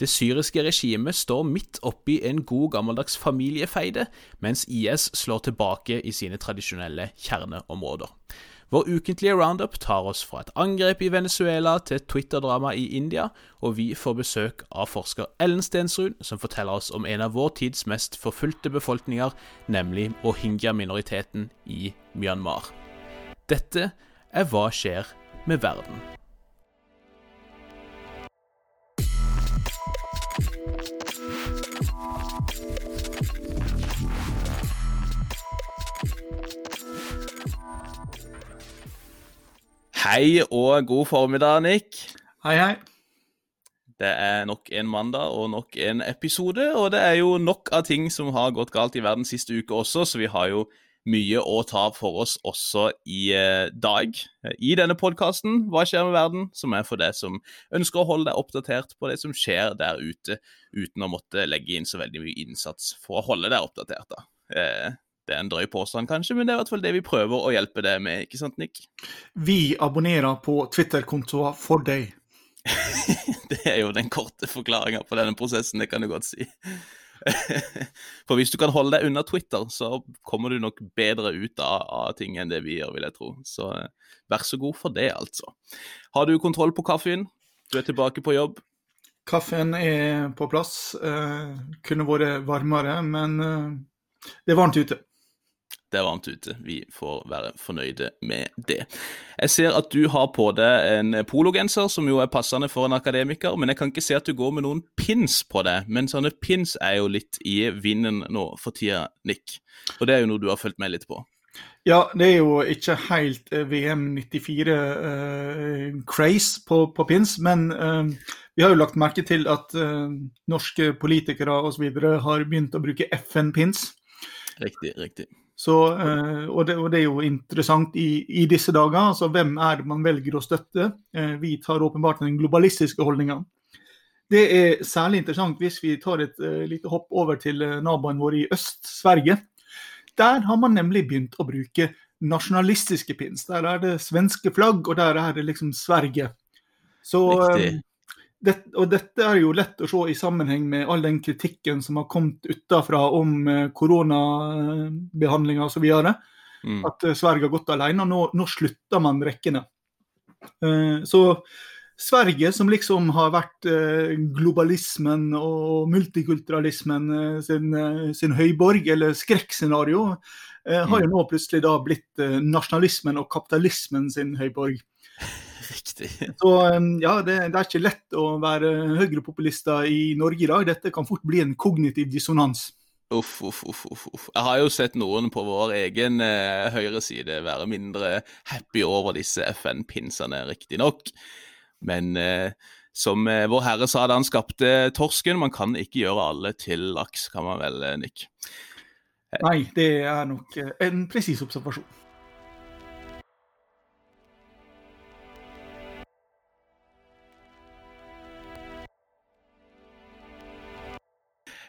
Det syriske regimet står midt oppi en god gammeldags familiefeide, mens IS slår tilbake i sine tradisjonelle kjerneområder. Vår ukentlige roundup tar oss fra et angrep i Venezuela til et Twitter-drama i India, og vi får besøk av forsker Ellen Stensrud, som forteller oss om en av vår tids mest forfulgte befolkninger, nemlig rohingya-minoriteten i Myanmar. Dette er Hva skjer med verden? Hei og god formiddag, Nick. Hei, hei. Det er nok en mandag og nok en episode, og det er jo nok av ting som har gått galt i verden siste uke også, så vi har jo mye å ta for oss også i eh, dag. I denne podkasten Hva skjer med verden?, som er for deg som ønsker å holde deg oppdatert på det som skjer der ute, uten å måtte legge inn så veldig mye innsats for å holde deg oppdatert. da. Eh, det er en drøy påstand, kanskje, men det er i hvert fall det vi prøver å hjelpe deg med, ikke sant, Nick? Vi abonnerer på Twitter-kontoer for deg. det er jo den korte forklaringa på denne prosessen, det kan du godt si. For hvis du kan holde deg unna Twitter, så kommer du nok bedre ut av, av ting enn det vi gjør, vil jeg tro. Så eh, vær så god for det, altså. Har du kontroll på kaffen? Du er tilbake på jobb? Kaffen er på plass. Eh, kunne vært varmere, men eh, det er varmt ute. Det er varmt ute. Vi får være fornøyde med det. Jeg ser at du har på deg en pologenser, som jo er passende for en akademiker, men jeg kan ikke se at du går med noen pins på deg. Men sånne pins er jo litt i vinden nå for tida, Nick. Og det er jo noe du har fulgt med litt på. Ja, det er jo ikke helt VM 94-craze uh, på, på, pins, men uh, vi har jo lagt merke til at uh, norske politikere osv. har begynt å bruke FN-pins. Riktig, riktig. Så, og, det, og, det, er jo interessant i, i, disse dager. altså Hvem er det man velger å støtte? vi tar åpenbart den globalistiske holdninga. Det er særlig interessant hvis vi tar et lite hopp over til naboen vår i øst, Sverige. Der har man nemlig begynt å bruke nasjonalistiske pins. Der er det svenske flagg, og der er det liksom Sverige. Så, det, og dette er jo lett å se i sammenheng med all den kritikken som har kommet utenfra om koronabehandlinga osv. Mm. At Sverige har gått alene. og Nå, nå slutter man rekkene. Så Sverige, som liksom har vært globalismen og multikulturalismen sin, sin høyborg, eller skrekkscenario, har jo nå plutselig da blitt nasjonalismen og kapitalismen sin høyborg. Riktig. Så ja, det, det, er ikke lett å være høyrepopulister i Norge i dag. Dette kan fort bli en kognitiv dissonans. Uff, uff, uff, uff. Jeg har jo sett noen på vår egen eh, høyreside være mindre happy over disse FN-pinsene, riktignok. Men eh, som eh, Vår Herre sa da han skapte torsken, man kan ikke gjøre alle til laks, kan man vel, eh, Nick? Nei, det er nok eh, en presis observasjon.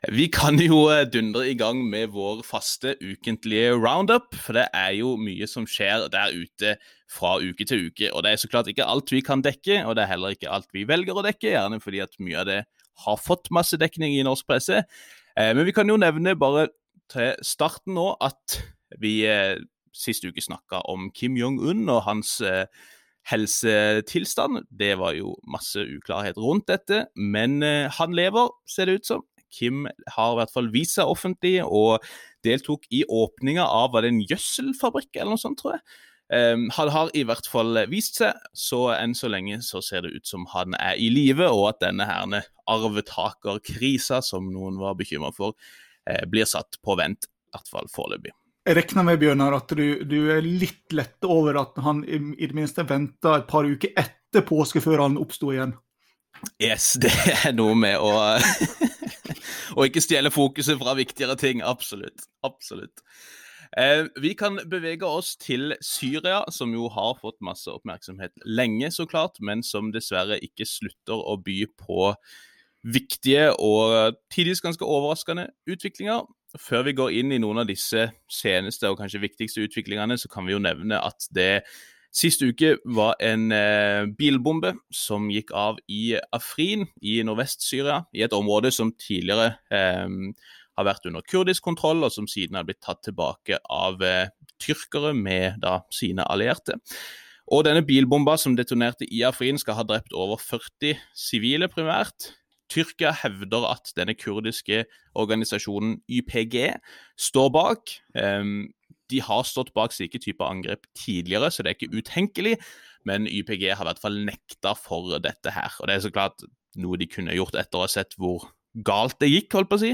Vi kan jo eh, dundre i gang med vår faste ukentlige roundup, for det er jo mye som skjer der ute fra uke til uke. Og det er så klart ikke alt vi kan dekke, og det er heller ikke alt vi velger å dekke, gjerne fordi at mye av det har fått masse dekning i norsk presse. Eh, men vi kan jo nevne bare til starten nå at vi eh, sist uke snakka om Kim Jong-un og hans helsetilstand. Det var jo masse uklarhet rundt dette, men han lever, ser det ut som. Kim har i hvert fall vist seg offentlig og deltok i åpninga av var det en gjødselfabrikk eller noe sånt, tror jeg. Um, han har i hvert fall vist seg, så enn så lenge så ser det ut som han er i live, og at denne herne arvetakerkrisa, som noen var bekymra for, eh, blir satt på vent, i hvert fall foreløpig. Jeg regner med Bjørnar, at du, du, er litt lett over at han i, i det minste venta et par uker etter påske før han oppsto igjen? Yes, det er noe med å Å ikke stjele fokuset fra viktigere ting. Absolutt. Absolutt. Eh, vi kan bevege oss til Syria, som jo har fått masse oppmerksomhet lenge, så klart, men som dessverre ikke slutter å by på viktige og tidvis ganske overraskende utviklinger. Før vi går inn i noen av disse seneste og kanskje viktigste utviklingene, så kan vi jo nevne at det Sist uke var en eh, bilbombe som gikk av i Afrin i nordvest-Syria, i et område som tidligere eh, har vært under kurdisk kontroll, og som siden har blitt tatt tilbake av eh, tyrkere med da, sine allierte. Og denne bilbomba som detonerte i Afrin, skal ha drept over 40 sivile, primært. Tyrkia hevder at denne kurdiske organisasjonen YPG står bak. Um, de har stått bak slike typer angrep tidligere, så det er ikke utenkelig. Men YPG har i hvert fall nekta for dette her. Og det er så klart noe de kunne gjort etter å ha sett hvor galt det gikk, holdt på å si.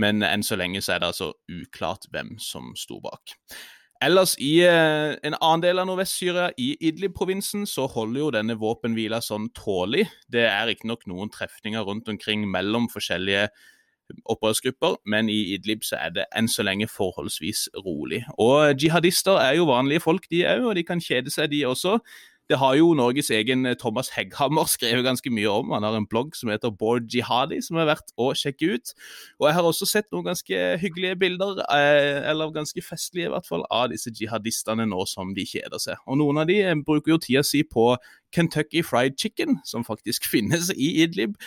Men enn så lenge så er det altså uklart hvem som sto bak. Ellers i eh, en annen del av Nordvest-Syria, i Idlib-provinsen, så holder jo denne våpenhvila sånn tålig. Det er riktignok noen trefninger rundt omkring mellom forskjellige opprørsgrupper, men i Idlib så er det enn så lenge forholdsvis rolig. Og jihadister er jo vanlige folk, de òg, og de kan kjede seg, de også. Det har jo Norges egen eh, Thomas Hegghammer skrevet ganske mye om. Han har en blogg som heter Board Jihadi, som er verdt å sjekke ut. Og jeg har også sett noen ganske hyggelige bilder, eh, eller ganske festlige i hvert fall, av disse jihadistene nå som de kjeder seg. Og noen av de eh, bruker jo tida si på Kentucky Fried Chicken, som faktisk finnes i Idlib,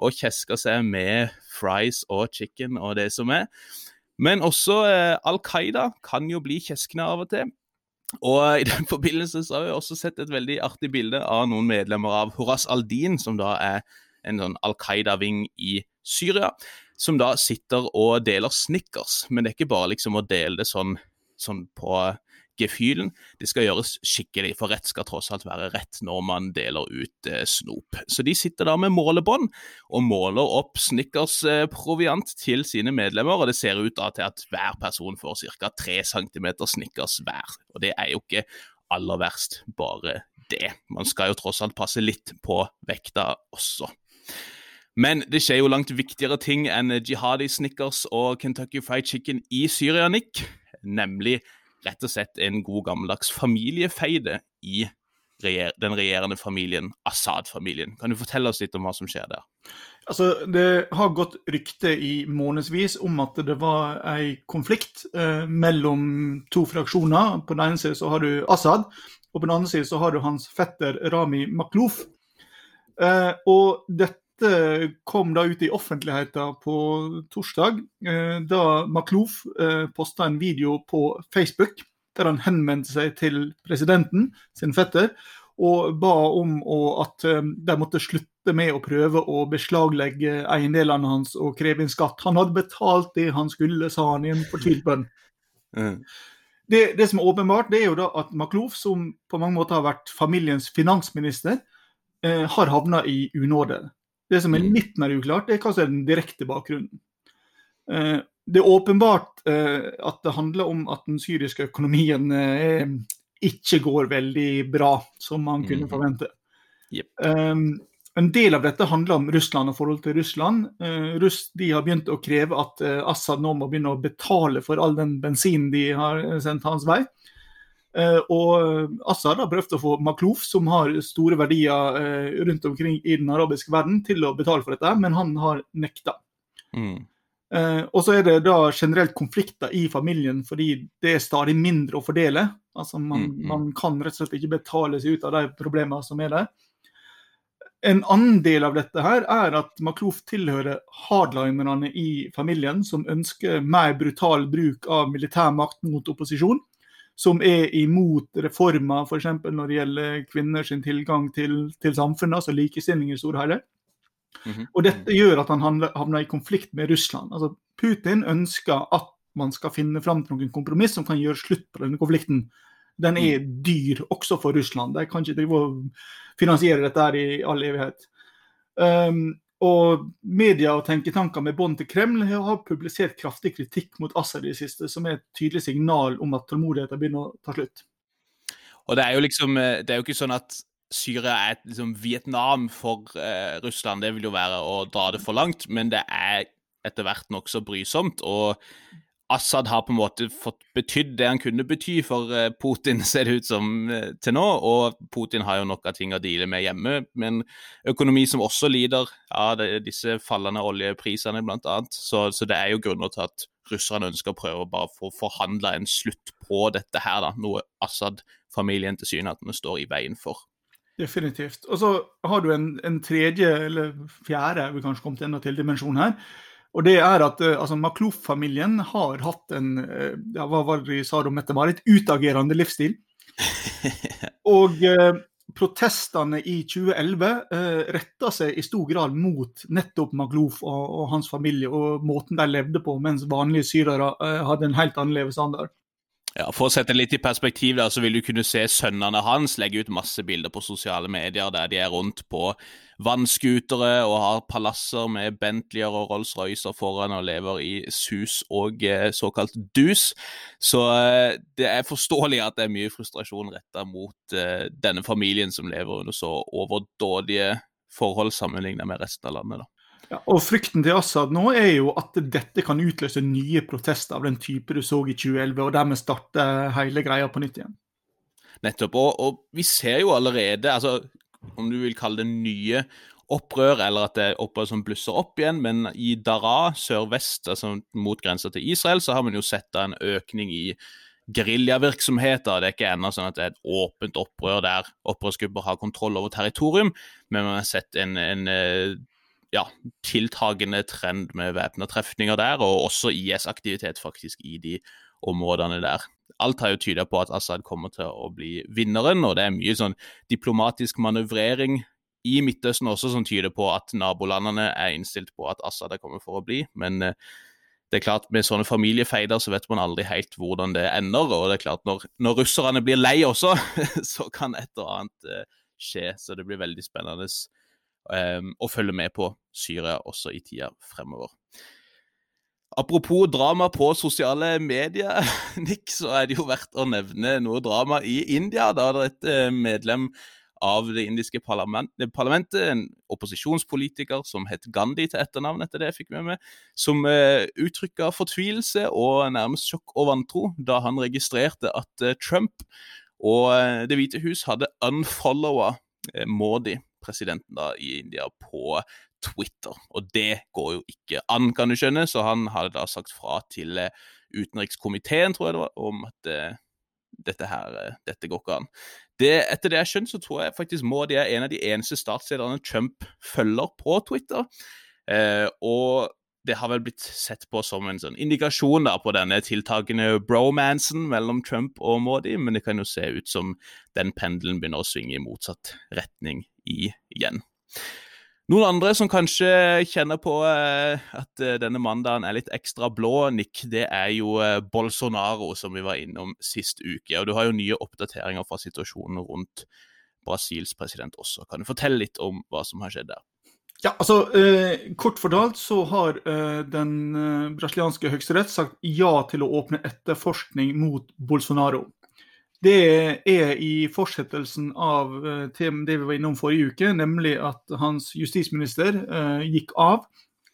og kjesker seg med fries og chicken og det som er. Men også eh, Al Qaida kan jo bli kjeskende av og til. Og I den forbindelse så har vi også sett et veldig artig bilde av noen medlemmer av Horas al-Din, som da er en sånn Al Qaida-ving i Syria, som da sitter og deler Snickers. Men det er ikke bare liksom å dele det sånn, sånn på gefühlen. Det skal gjøres skikkelig, for rett skal tross alt være rett når man deler ut eh, snop. Så de sitter da med målebånd og måler opp Snickers-proviant til sine medlemmer, og det ser ut da til at hver person får ca. 3 cm Snickers hver. Og det er jo ikke aller verst, bare det. Man skal jo tross alt passe litt på vekta også. Men det skjer jo langt viktigere ting enn jihadi Snickers og Kentucky Fried Chicken i Syria, Nick. Nemlig rett og slett en god gammeldags familiefeide i regjer den regjerende familien, Assad-familien. Kan du fortelle oss litt om hva som skjer der? Altså, Det har gått rykte i månedsvis om at det var en konflikt eh, mellom to fraksjoner. På den ene siden så har du Assad, og på den andre siden så har du hans fetter Rami Makhlouf. Eh, og dette dette kom da ut i offentligheten på torsdag, eh, da Maklouf eh, posta en video på Facebook der han henvendte seg til presidenten, sin fetter, og ba om at eh, de måtte slutte med å prøve å beslaglegge eiendelene hans og kreve inn skatt. Han hadde betalt det han skulle, sa han i en fortvilt bønn. Mm. Det, det, som er åpenbart, det er jo da at Maklouf, som på mange måter har vært familiens finansminister, eh, har havna i unåde. Det som er mm. litt mer uklart, det er hva som er den direkte bakgrunnen. Eh, det er åpenbart eh, at det handler om at den syriske økonomien eh, ikke går veldig bra, som man kunne mm. forvente. Yep. En del av dette handler om Russland og forholdet til Russland. De har begynt å kreve at Assad nå må begynne å betale for all den bensinen de har sendt hans vei. Eh, og Assad har prøvd å få Maklouf, som har store verdier eh, rundt omkring i den arabiske verden, til å betale for dette, men han har nekta. Mm. Eh, og så er det da generelt konflikter i familien fordi det er stadig mindre å fordele. Altså man, mm, mm. man kan rett og slett ikke betale seg ut av de problemene som er der. En annen del av dette her er at Makloof tilhører hardlinerne i familien, som ønsker mer brutal bruk av militær makt mot opposisjon som er imot reformer, f.eks. når det gjelder kvinners tilgang til, til samfunnet, altså likestilling i store hele. Mm -hmm. Og dette gjør at han havner i konflikt med Russland. Altså, Putin ønsker at man skal finne fram til noen kompromiss som kan gjøre slutt på denne konflikten. Den er mm. dyr også for Russland. De kan ikke finansiere dette her i all evighet. Um, og media og tenketanker med bånd til Kreml har publisert kraftig kritikk mot Assad i det siste, som er et tydelig signal om at tålmodigheten begynner å ta slutt. Og det er jo liksom, eh, det er jo ikke sånn at Syria er et liksom, Vietnam for eh, Russland. Det vil jo være å dra det for langt, men det er etter hvert nokså brysomt. Og Assad har på en måte fått betydd det han kunne bety for eh, Putin, ser det ut som eh, til nå. Og Putin har jo nok av ting å deale med hjemme, men økonomi som også lider av disse fallende oljeprisene, annet. Så, så det er jo grunner til at russerne ønsker å prøve å bare få forhandla en slutt på dette her, da, noe Assad-familien tilsynelatende står i veien for. Definitivt. Og så har du en, en tredje, eller fjerde, vi kanskje kommet enda til dimensjon her. Og det er at uh, altså, Makluf-familien har hatt en uh, ja, hva var det de sa om Mette-Marit? Utagerende livsstil. og eh, protestene i 2011 eh, retta seg i stor grad mot nettopp Makluf og, og, hans familie og måten de levde på, mens vanlige syrere hadde en helt annen levestandard. Ja, For å sette litt i perspektiv, der, så vil du kunne se sønnene hans legge ut masse bilder på sosiale medier der de er rundt på vannskutere og har palasser med Bentleyer og Rolls-Roycer foran og lever i sus og eh, såkalt dus. Så eh, det er forståelig at det er mye frustrasjon retta mot eh, denne familien som lever under så overdådige forhold sammenligna med resten av landet. da. Ja, og Frykten til Assad nå er jo at dette kan utløse nye protester av den type du så i 2011, og dermed starte hele greia på nytt igjen. Nettopp. Og, og vi ser jo allerede, altså, om du vil kalle det nye opprør, eller at det er opprør som blusser opp igjen, men i Dara sørvest, altså mot grensa til Israel, så har man jo sett en økning i geriljavirksomheter. Det er ikke ennå sånn at det er et åpent opprør der opprørsgrupper har kontroll over territorium, men man har sett en, en eh, ja, tiltagende trend med væpna trefninger der, og også IS-aktivitet faktisk i de områdene der. Alt har jo tyda på at Assad kommer til å bli vinneren, og det er mye sånn diplomatisk manøvrering i Midtøsten også som tyder på at nabolandene er innstilt på at Assad er kommet for å bli. Men eh, det er klart med sånne familiefeider så vet man aldri helt hvordan det ender. Og det er klart når, når russerne blir lei også, så kan et og annet eh, skje. Så det blir veldig spennende og følge med på Syria også i tida fremover. Apropos drama på sosiale medier, Nick, så er det jo verdt å nevne noe drama i India. Da er det et uh, medlem av det indiske parlament, parlamentet, en opposisjonspolitiker som het Gandhi til etternavn, etter det jeg fikk med meg, som uh, uttrykka fortvilelse og nærmest sjokk og vantro da han registrerte at uh, Trump og Det hvite hus hadde unfollowa Modi presidenten da i India på Twitter. Og det går jo ikke an, kan du skjønne, så han hadde da sagt fra til eh, utenrikskomiteen, tror jeg det var, om at eh, dette her, uh, dette går ikke an. Det, etter det jeg skjønner, så tror jeg faktisk Modi er en av de eneste statslederne Trump følger på Twitter. Eh, og det har vel blitt sett på som en sånn indikasjon da, på denne tiltakende bromansen mellom Trump og Modi, men det kan jo se ut som den pendelen begynner å svinge i motsatt retning igjen. Noen andre som kanskje kjenner på eh, at eh, denne mandagen er litt ekstra blå, Nick, det er jo eh, Bolsonaro, som vi var innom sist uke. Og du har jo nye oppdateringer fra situasjonen rundt Brasils president også. Kan du fortelle litt om hva som har skjedd der? Ja, altså eh, Kort fortalt så har eh, den brasilianske høyesterett sagt ja til å åpne etterforskning mot Bolsonaro. Det er i fortsettelsen av eh, det vi var innom forrige uke, nemlig at hans justisminister eh, gikk av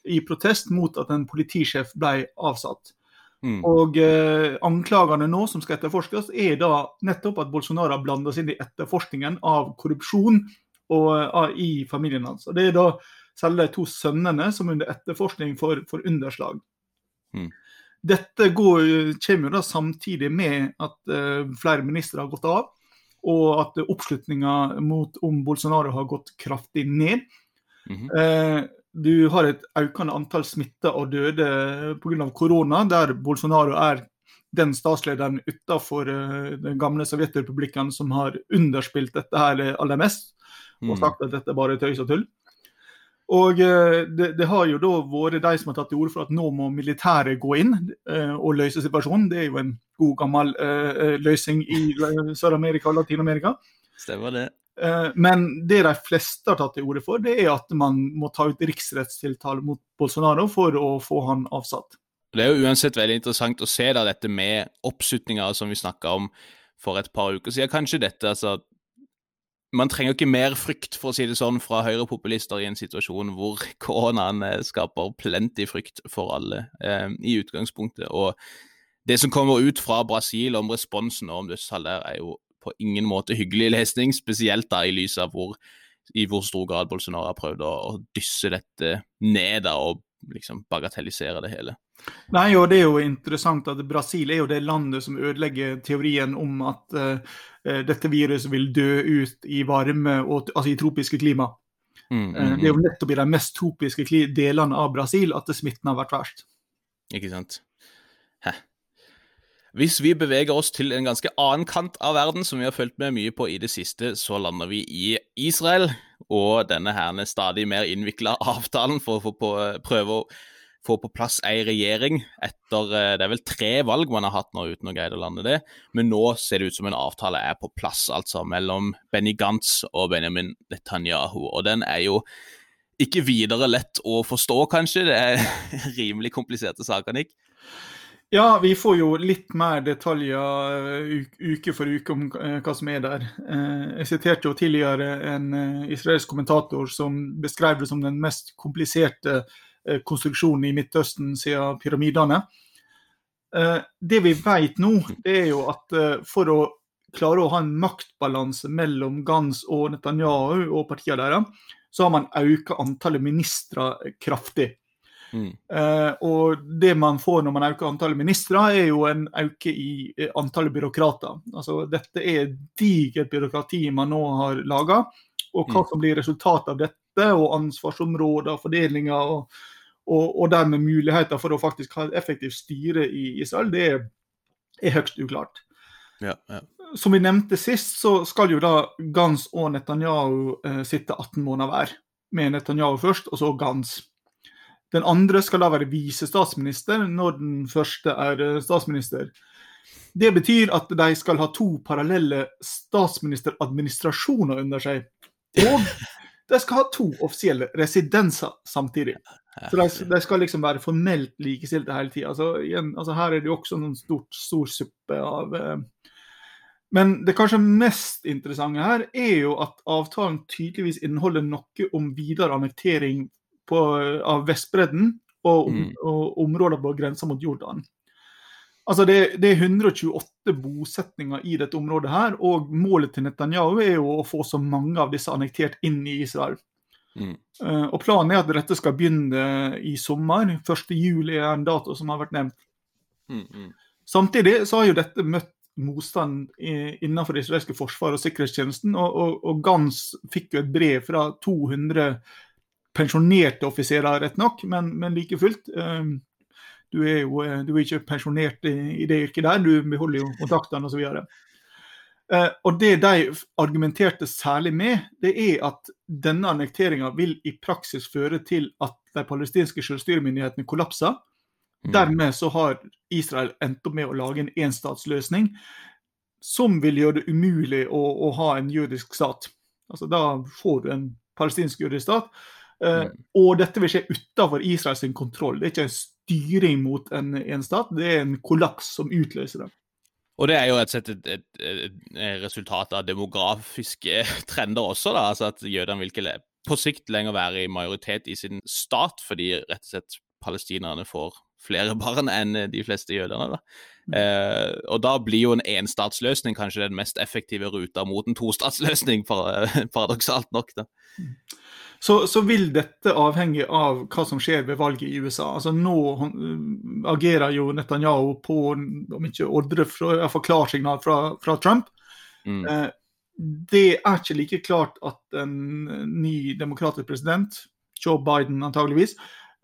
i protest mot at en politisjef ble avsatt. Mm. Og eh, Anklagene nå som skal etterforskes, er da nettopp at Bolsonaro seg inn i etterforskningen av korrupsjon og, uh, i familien hans. Og Det er da selv de to sønnene som er under etterforskning for, for underslag. Mm. Dette går, kommer jo da samtidig med at uh, flere ministre har gått av, og at oppslutninga om Bolsonaro har gått kraftig ned. Mm -hmm. du har et økende antall smitta og døde pga. korona, der Bolsonaro er den statslederen utenfor uh, den gamle Sovjetrepublikken som har underspilt dette her aller mest og mm. sagt at dette er bare tøys og tull. Og eh, det, det, har jo da vært de som har tatt til orde for at nå må militæret gå inn uh, og løse situasjonen. Det er jo en god gammel uh, løsning i Sør-Amerika og Latin-Amerika. Stemmer det. Men det de fleste har tatt til orde for, det er at man må ta ut riksrettstiltale mot Bolsonaro for å få han avsatt. Det er jo uansett veldig interessant å se da dette med oppslutninga som vi snakka om for et par uker siden. Kanskje dette, altså man trenger ikke mer frykt, for å si det sånn, fra høyrepopulister i en situasjon hvor koronaen eh, skaper plenty frykt for alle eh, i utgangspunktet. Og det som kommer ut fra Brasil om responsen og om dødsfall der, er jo på ingen måte hyggelig lesning, spesielt da i lys av hvor, i hvor stor grad Bolsonaro har prøvd å, å dysse dette ned da, og liksom bagatellisere det hele. Nei, og det er jo interessant at Brasil er jo det landet som ødelegger teorien om at uh, dette viruset vil dø ut i varme, og, altså i tropiske klima. Mm, mm, uh, Det er jo nettopp i de mest tropiske delene av Brasil at smitten har vært verst. Ikke sant. Hæ. Hvis vi beveger oss til en ganske annen kant av verden, som vi har fulgt med mye på i det siste, så lander vi i Israel og denne her stadig mer innvikla avtalen for å prøve å få på plass ei regjering etter eh, Det er vel tre valg man har hatt nå uten å greie å lande det, men nå ser det ut som en avtale er på plass, altså mellom Benny Gantz og Benjamin Netanyahu. Og den er jo ikke videre lett å forstå, kanskje. Det er rimelig kompliserte saker, Nick. Ja, vi får jo litt mer detaljer eh, uke for uke om eh, hva som er der. Jeg siterte jo tidligere en israelsk kommentator som beskrev det som den mest kompliserte Eh, konstruksjonen i Midtøsten siden pyramidene. Eh, det vi vet nå, det er jo at eh, for å klare å ha en maktbalanse mellom Gans og Netanyahu og partiene deres, så har man økt antallet ministre kraftig. Mm. Og det man får når man øker antallet ministre, er jo en økning i antallet byråkrater. Altså, dette er digert byråkrati man nå har laga. Og hva mm. som blir resultatet av dette, og ansvarsområder, fordelinger og og, og dermed muligheter for å faktisk ha et effektivt styre i Israel, det er, er høyst uklart. Ja, ja. Som vi nevnte sist, så skal jo da Gans og Netanyahu eh, sitte 18 måneder hver. Med Netanyahu først, og så Gans. Den andre skal da være visestatsminister når den første er eh, statsminister. Det betyr at de skal ha to parallelle statsministeradministrasjoner under seg. Og de skal ha to offisielle residenser samtidig. Så de, de, skal liksom være formelt likestilte hele tida. Altså, altså, her er det jo også noen stort, stor suppe av eh... Men det kanskje mest interessante her er jo at avtalen tydeligvis inneholder noe om videre annektering på, av Vestbredden og, mm. og områder på grensa mot Jordan. Altså det, det, er 128 bosetninger i dette området, her, og målet til Netanyahu er jo å få så mange av disse annektert inn i Israel. Mm. Uh, og Planen er at dette skal begynne i sommer. 1.7 er en dato som har vært nevnt. Mm, mm. Samtidig så har jo dette møtt motstand innenfor det israelske forsvaret og sikkerhetstjenesten. Og, og, og, Gans fikk jo et brev fra 200 pensjonerte offiserer, rett nok, men, men like fullt. Um, du er jo du er ikke pensjonert i, i det yrket der, du beholder jo kontaktene osv. Eh, og Det de argumenterte særlig med, det er at denne annekteringa vil i praksis føre til at de palestinske selvstyremyndighetene kollapser. Mm. Dermed så har Israel endt opp med å lage en enstatsløsning som vil gjøre det umulig å, å ha en jødisk stat. Altså Da får du en palestinsk jødisk stat. Eh, mm. Og dette vil skje utenfor Israels kontroll. Det er ikke en styring mot en, en stat, det er en kollaps som utløser det. Og det er jo et, et, et, et resultat av demografiske trender også, da. altså At jødene vil ikke på sikt lenger være i majoritet i sin stat, fordi rett og slett palestinerne får flere barn enn de fleste jødene. da. Mm. Eh, og da blir jo en enstatsløsning kanskje den mest effektive ruta mot en tostatsløsning, paradoksalt nok. da. Mm så, så, vil dette avhenge av hva som skjer ved valget i USA. Altså Nå agerer jo Netanyahu på, om ikke ordre, fra, iallfall klarsignal fra, fra Trump. Mm. Eh, det er ikke like klart at en ny demokratisk president, Joe Biden antageligvis,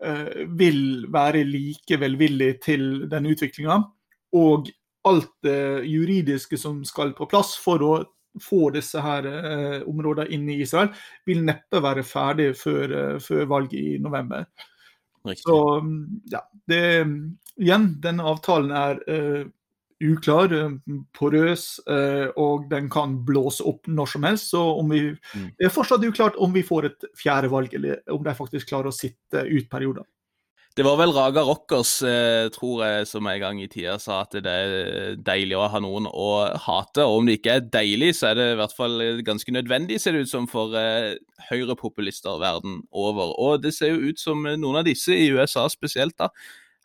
eh, vil være like velvillig til den utviklinga. Og alt det juridiske som skal på plass for å få disse her eh, områdene inn i Israel, vil neppe være ferdig før, eh, før valget i november. Riktig. Så ja, det, igjen, denne avtalen er eh, uklar, porøs, eh, og den kan blåse opp når som helst. Så om vi, mm. det er fortsatt uklart om vi får et fjerde valg, eller om de faktisk klarer å sitte ut perioder. Det var vel Raga Rockers, eh, tror jeg, som en gang i tida sa at det er deilig å ha noen å hate. Og om det ikke er deilig, så er det i hvert fall ganske nødvendig, ser det ut som, for eh, høyrepopulister verden over. Og det ser jo ut som noen av disse, i USA spesielt, da,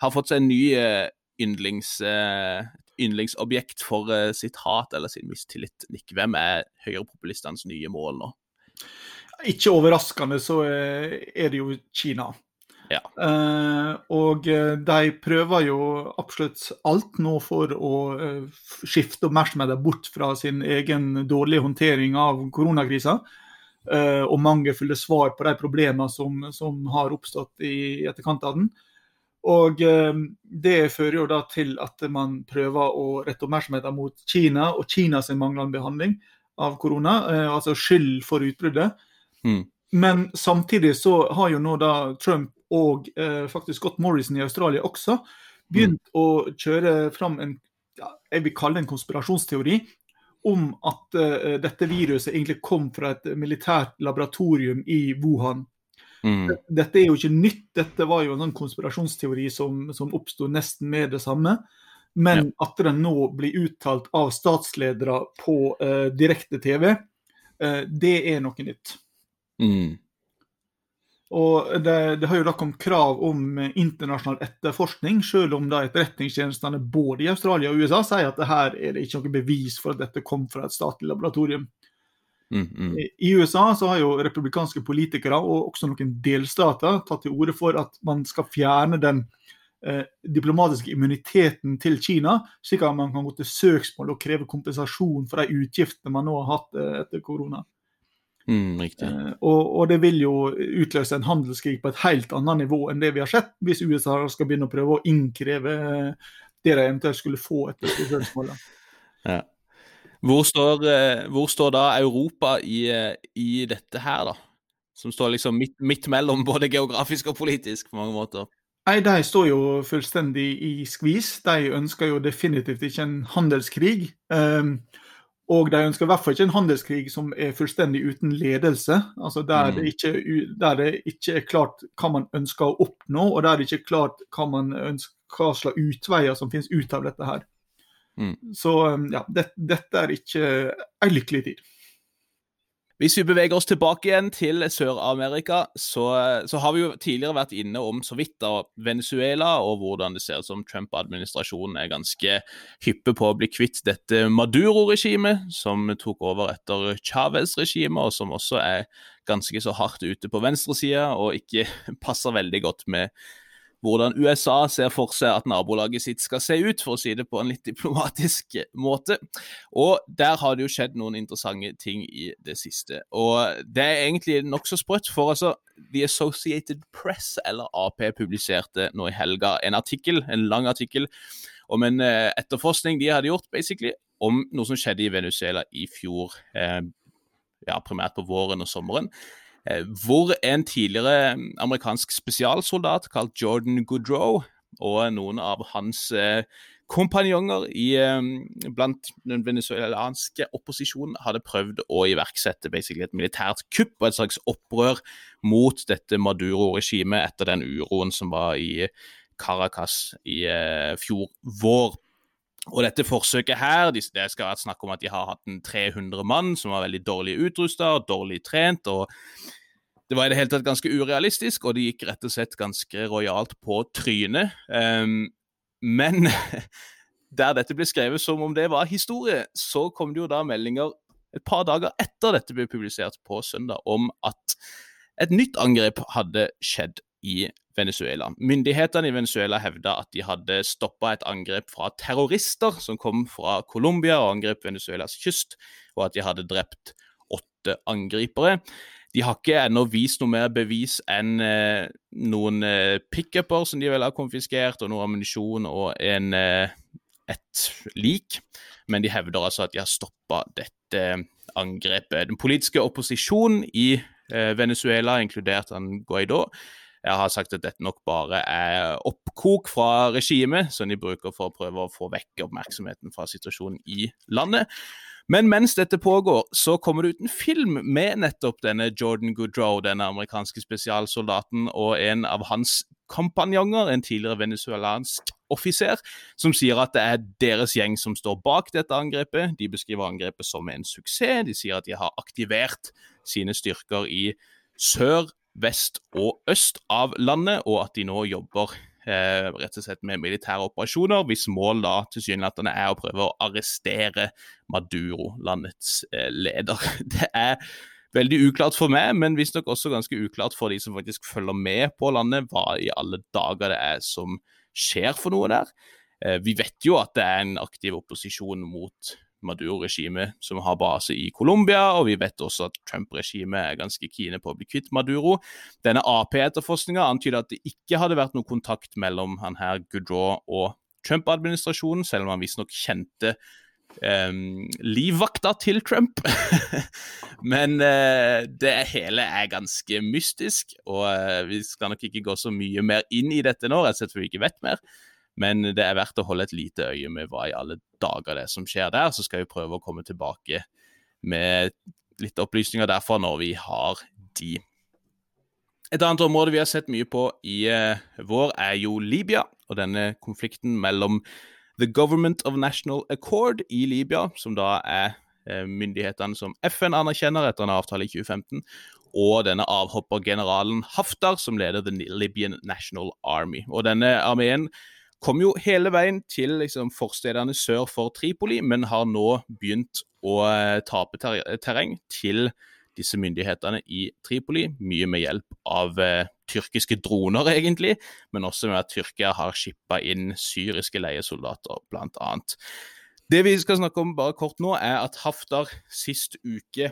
har fått seg en ny eh, yndlings, yndlingsobjekt for sitt hat eller sin mistillit. Nick, hvem er høyrepopulistenes nye mål nå? Ikke overraskende så er det jo Kina. Ja. Eh, og eh, de prøver jo absolutt alt nå for å eh, skifte oppmerksomheten bort fra sin egen dårlige håndtering av koronakrisa. eh, og mangelfulle svar på de problemene som, som har oppstått i etterkant av den. Og Det fører jo da til at man prøver å rette oppmerksomheten mot Kina og Kinas manglende behandling av korona, altså skyld for utbruddet. Mm. Men samtidig så har jo nå da Trump og eh, faktisk Scott Morrison i Australia også begynt å kjøre fram en ja, jeg vil kalle det en konspirasjonsteori om at eh, dette viruset egentlig kom fra et militært laboratorium i Wuhan. Mm. Dette er jo ikke nytt, dette var jo en sånn konspirasjonsteori som, som oppsto nesten med det samme. Men at den nå blir uttalt av statsledere på eh, direkte TV, eh, det er noe nytt. Mm. Og det, det har jo da kommet krav om eh, internasjonal etterforskning, selv om da etterretningstjenestene både i Australia og USA sier at det her er det ikke noe bevis for at dette kom fra et statlig laboratorium. Mm. Mm. I USA så har jo republikanske politikere og også noen delstater tatt til orde for at man skal fjerne den eh, diplomatiske immuniteten til Kina, slik at man kan gå til søksmål og kreve kompensasjon for de utgiftene man nå har hatt eh, etter korona. Mm. Eh, og, og det vil jo utløse en handelskrig på et helt annet nivå enn det vi har sett, hvis USA skal begynne å prøve å innkreve eh, det de eventuelt skulle få etter spørsmålet. Ja. Hvor står, eh, hvor står da Europa i, eh, i dette her, da? Som står liksom midt, midt mellom både geografisk og politisk på mange måter. Nei, De står jo fullstendig i skvis. De ønsker jo definitivt ikke en handelskrig. Um, og de ønsker i hvert fall ikke en handelskrig som er fullstendig uten ledelse. altså Der, Mm. det, ikke, der det ikke er klart hva man ønsker å oppnå, og der det ikke er klart hva, man ønsker, hva slags utveier som finnes ut av dette her. Mm. Så ja, det, dette er ikke en lykkelig tid. Hvis vi beveger oss tilbake igjen til Sør-Amerika, så, så har vi jo tidligere vært inne om så vidt da Venezuela, og hvordan det ser ut som Trump-administrasjonen er ganske hyppe på å bli kvitt dette Maduro-regimet, som tok over etter Chávez-regimet, og som også er ganske så hardt ute på venstresida, og ikke passer veldig godt med hvordan USA ser for seg at nabolaget sitt skal se ut, for å si det på en litt diplomatisk måte. Og der har det jo skjedd noen interessante ting i det siste. Og det er egentlig nokså sprøtt, for altså The Associated Press, eller Ap, publiserte nå i helga en artikkel, en lang artikkel, om en eh, etterforskning de hadde gjort, basically, om noe som skjedde i Venezuela i fjor, eh, ja, primært på våren og sommeren. Eh, hvor en tidligere amerikansk spesialsoldat kalt Jordan Goodrow og noen av hans eh, kompanjonger i, eh, blant den venezuelanske opposisjonen hadde prøvd å iverksette et militært kupp og et slags opprør mot dette Maduro-regimet etter den uroen som var i Caracas i fjor vår. Og dette forsøket her, det skal være snakk om at de har hatt en 300 mann som var veldig dårlig utrusta og dårlig trent. og det var i det hele tatt ganske urealistisk, og det gikk rett og slett ganske rojalt på trynet. Um, men der dette ble skrevet som om det var historie, så kom det jo da meldinger et par dager etter dette ble publisert på søndag, om at et nytt angrep hadde skjedd i Venezuela. Myndighetene i Venezuela hevda at de hadde stoppa et angrep fra terrorister som kom fra Colombia og angrep Venezuelas kyst, og at de hadde drept åtte angripere. De har ikke ennå vist noe mer bevis enn eh, noen eh, pickuper som de vel har konfiskert, og noe ammunisjon og en, eh, et lik. Men de hevder altså at de har stoppa dette angrepet. Den politiske opposisjonen i eh, Venezuela, inkludert han Guaidó, jeg har sagt at dette nok bare er oppkok fra regimet, som de bruker for å prøve å få vekk oppmerksomheten fra situasjonen i landet. Men mens dette pågår, så kommer det ut en film med nettopp denne Jordan Goodrow, denne amerikanske spesialsoldaten, og en av hans kompanjonger, en tidligere venezuelansk offiser, som sier at det er deres gjeng som står bak dette angrepet. De beskriver angrepet som en suksess. De sier at de har aktivert sine styrker i sør, vest og øst av landet, og at de nå jobber eh, rett og slett med militære operasjoner, hvis mål da tilsynelatende er å prøve å arrestere Maduro, landets eh, leder. Det er veldig uklart for meg, men visstnok også ganske uklart for de som faktisk følger med på landet, hva i alle dager det er som skjer for noe der. Eh, vi vet jo at det er en aktiv opposisjon mot Maduro-regimet som har base i Colombia, og vi vet også at Trump-regimet er ganske kine på å bli kvitt Maduro. Denne Ap-etterforskninga antyder at det ikke hadde vært noen kontakt mellom han her Goodrow og Trump-administrasjonen, selv om han visstnok kjente um, livvakta til Trump. Men uh, det hele er ganske mystisk, og uh, vi skal nok ikke gå så mye mer inn i dette nå, rett og slett fordi vi ikke vet mer. Men det er verdt å holde et lite øye med hva i alle dager det er som skjer der. Så skal vi prøve å komme tilbake med litt opplysninger derfra når vi har de. Et annet område vi har sett mye på i uh, vår, er jo Libya og denne konflikten mellom The Government of National Accord i Libya, som da er uh, myndighetene som FN anerkjenner etter en avtale i 2015, og denne avhoppergeneralen Haftar, som leder The Libyan National Army. Og denne armeen kom jo hele veien til liksom, forstedene sør for Tripoli, men har nå begynt å uh, tape ter terreng til disse myndighetene i Tripoli, mye med hjelp av eh, tyrkiske droner, egentlig, men også med at Tyrkia har skippa inn syriske leiesoldater, bl.a. Det vi skal snakke om bare kort nå, er at Haftar sist uke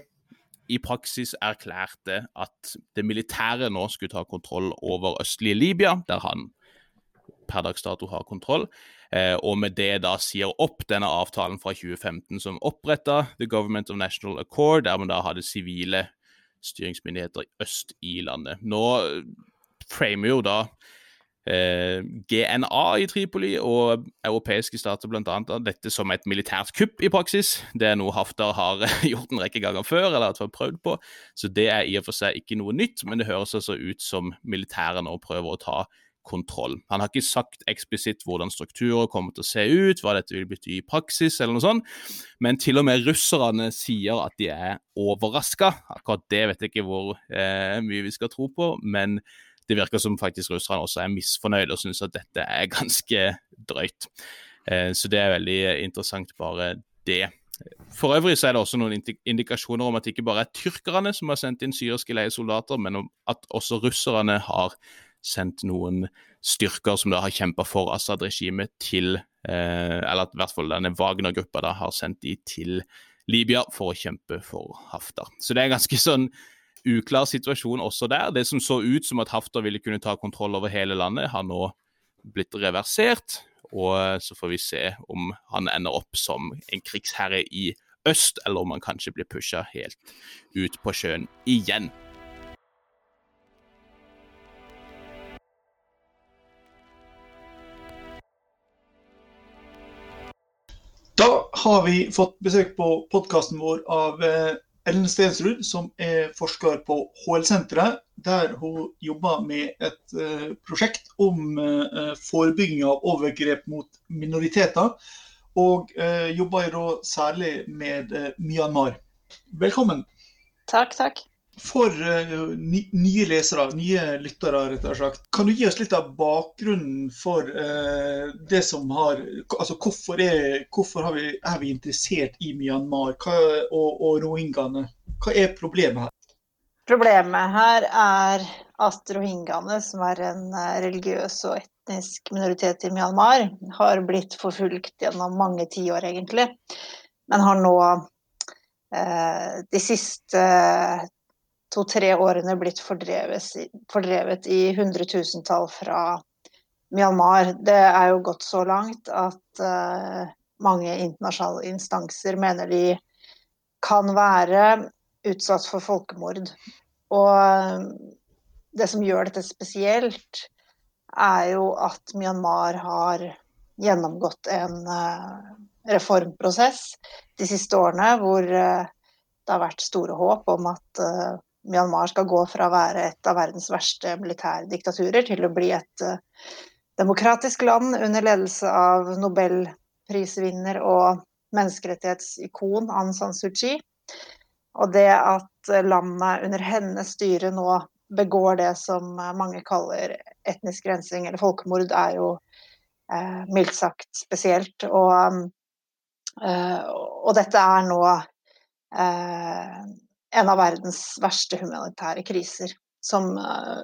i praksis erklærte at det militære nå skulle ta kontroll over østlige Libya, der han per dags dato har kontroll, eh, og med det da sier opp denne avtalen fra 2015 som oppretta The Government of National Accord, der man da hadde sivile styringsmyndigheter øst i landet. Nå framer jo da eh, GNA i Tripoli og europeiske stater bl.a. dette som et militært kupp i praksis. Det er noe Haftar har gjort en rekke ganger før, eller har prøvd på. Så det er i og for seg ikke noe nytt, men det høres altså ut som militæret nå prøver å ta kontroll. Han har ikke sagt eksplisitt hvordan strukturer kommer til å se ut, hva dette vil bety i praksis, eller noe sånt, men til og med russerne sier at de er overraska. Akkurat det vet jeg ikke hvor eh, mye vi skal tro på, men det virker som faktisk russerne også er misfornøyde og syns at dette er ganske drøyt. Eh, så det er veldig interessant, bare det. For øvrig så er det også noen indikasjoner om at det ikke bare er tyrkerne som har sendt inn syriske leiesoldater, men at også russerne har sendt noen styrker som da har kjempa for Assad-regimet til eh, Eller i hvert fall denne Wagner-gruppa da har sendt de til Libya for å kjempe for Haftar. Så det er en ganske sånn uklar situasjon også der. Det som så ut som at Haftar ville kunne ta kontroll over hele landet, har nå blitt reversert. Og eh, så får vi se om han ender opp som en krigsherre i øst, eller om han kanskje blir pusha helt ut på sjøen igjen. Har vi fått besøk på podkasten vår av eh, Ellen Stensrud, som er forsker på HL-senteret, der hun jobber med et uh, prosjekt om uh, forebygging av overgrep mot minoriteter. Og jobber særlig med Myanmar. Velkommen. Takk, takk for uh, nye lesere, nye lyttere, rett og slett. Kan du gi oss litt av bakgrunnen for uh, det som har Altså hvorfor, er, hvorfor vi, er vi interessert i Myanmar hva, og, og rohingyaene? Hva er problemet her? Problemet her er at rohingyaene, som er en eh, religiøs og etnisk minoritet i Myanmar, har blitt forfulgt gjennom mange tiår, egentlig. Men har nå de siste to-tre årene blitt fordrevet, i hundretusentall fra Myanmar. Det er jo gått så langt at uh, mange internasjonale instanser mener de kan være utsatt for folkemord. Og uh, det som gjør dette spesielt, er jo at Myanmar har gjennomgått en uh, reformprosess de siste årene hvor det har vært store håp om at Myanmar skal gå fra å være et av verdens verste militærdiktaturer til å bli et uh, demokratisk land under ledelse av nobelprisvinner og menneskerettighetsikon Aung San Suu Kyi. Og det at landet under hennes styre nå begår det som mange kaller etnisk rensing eller folkemord, er jo eh, mildt sagt spesielt. Og, eh, og, dette er nå eh, en av verdens verste humanitære kriser. Som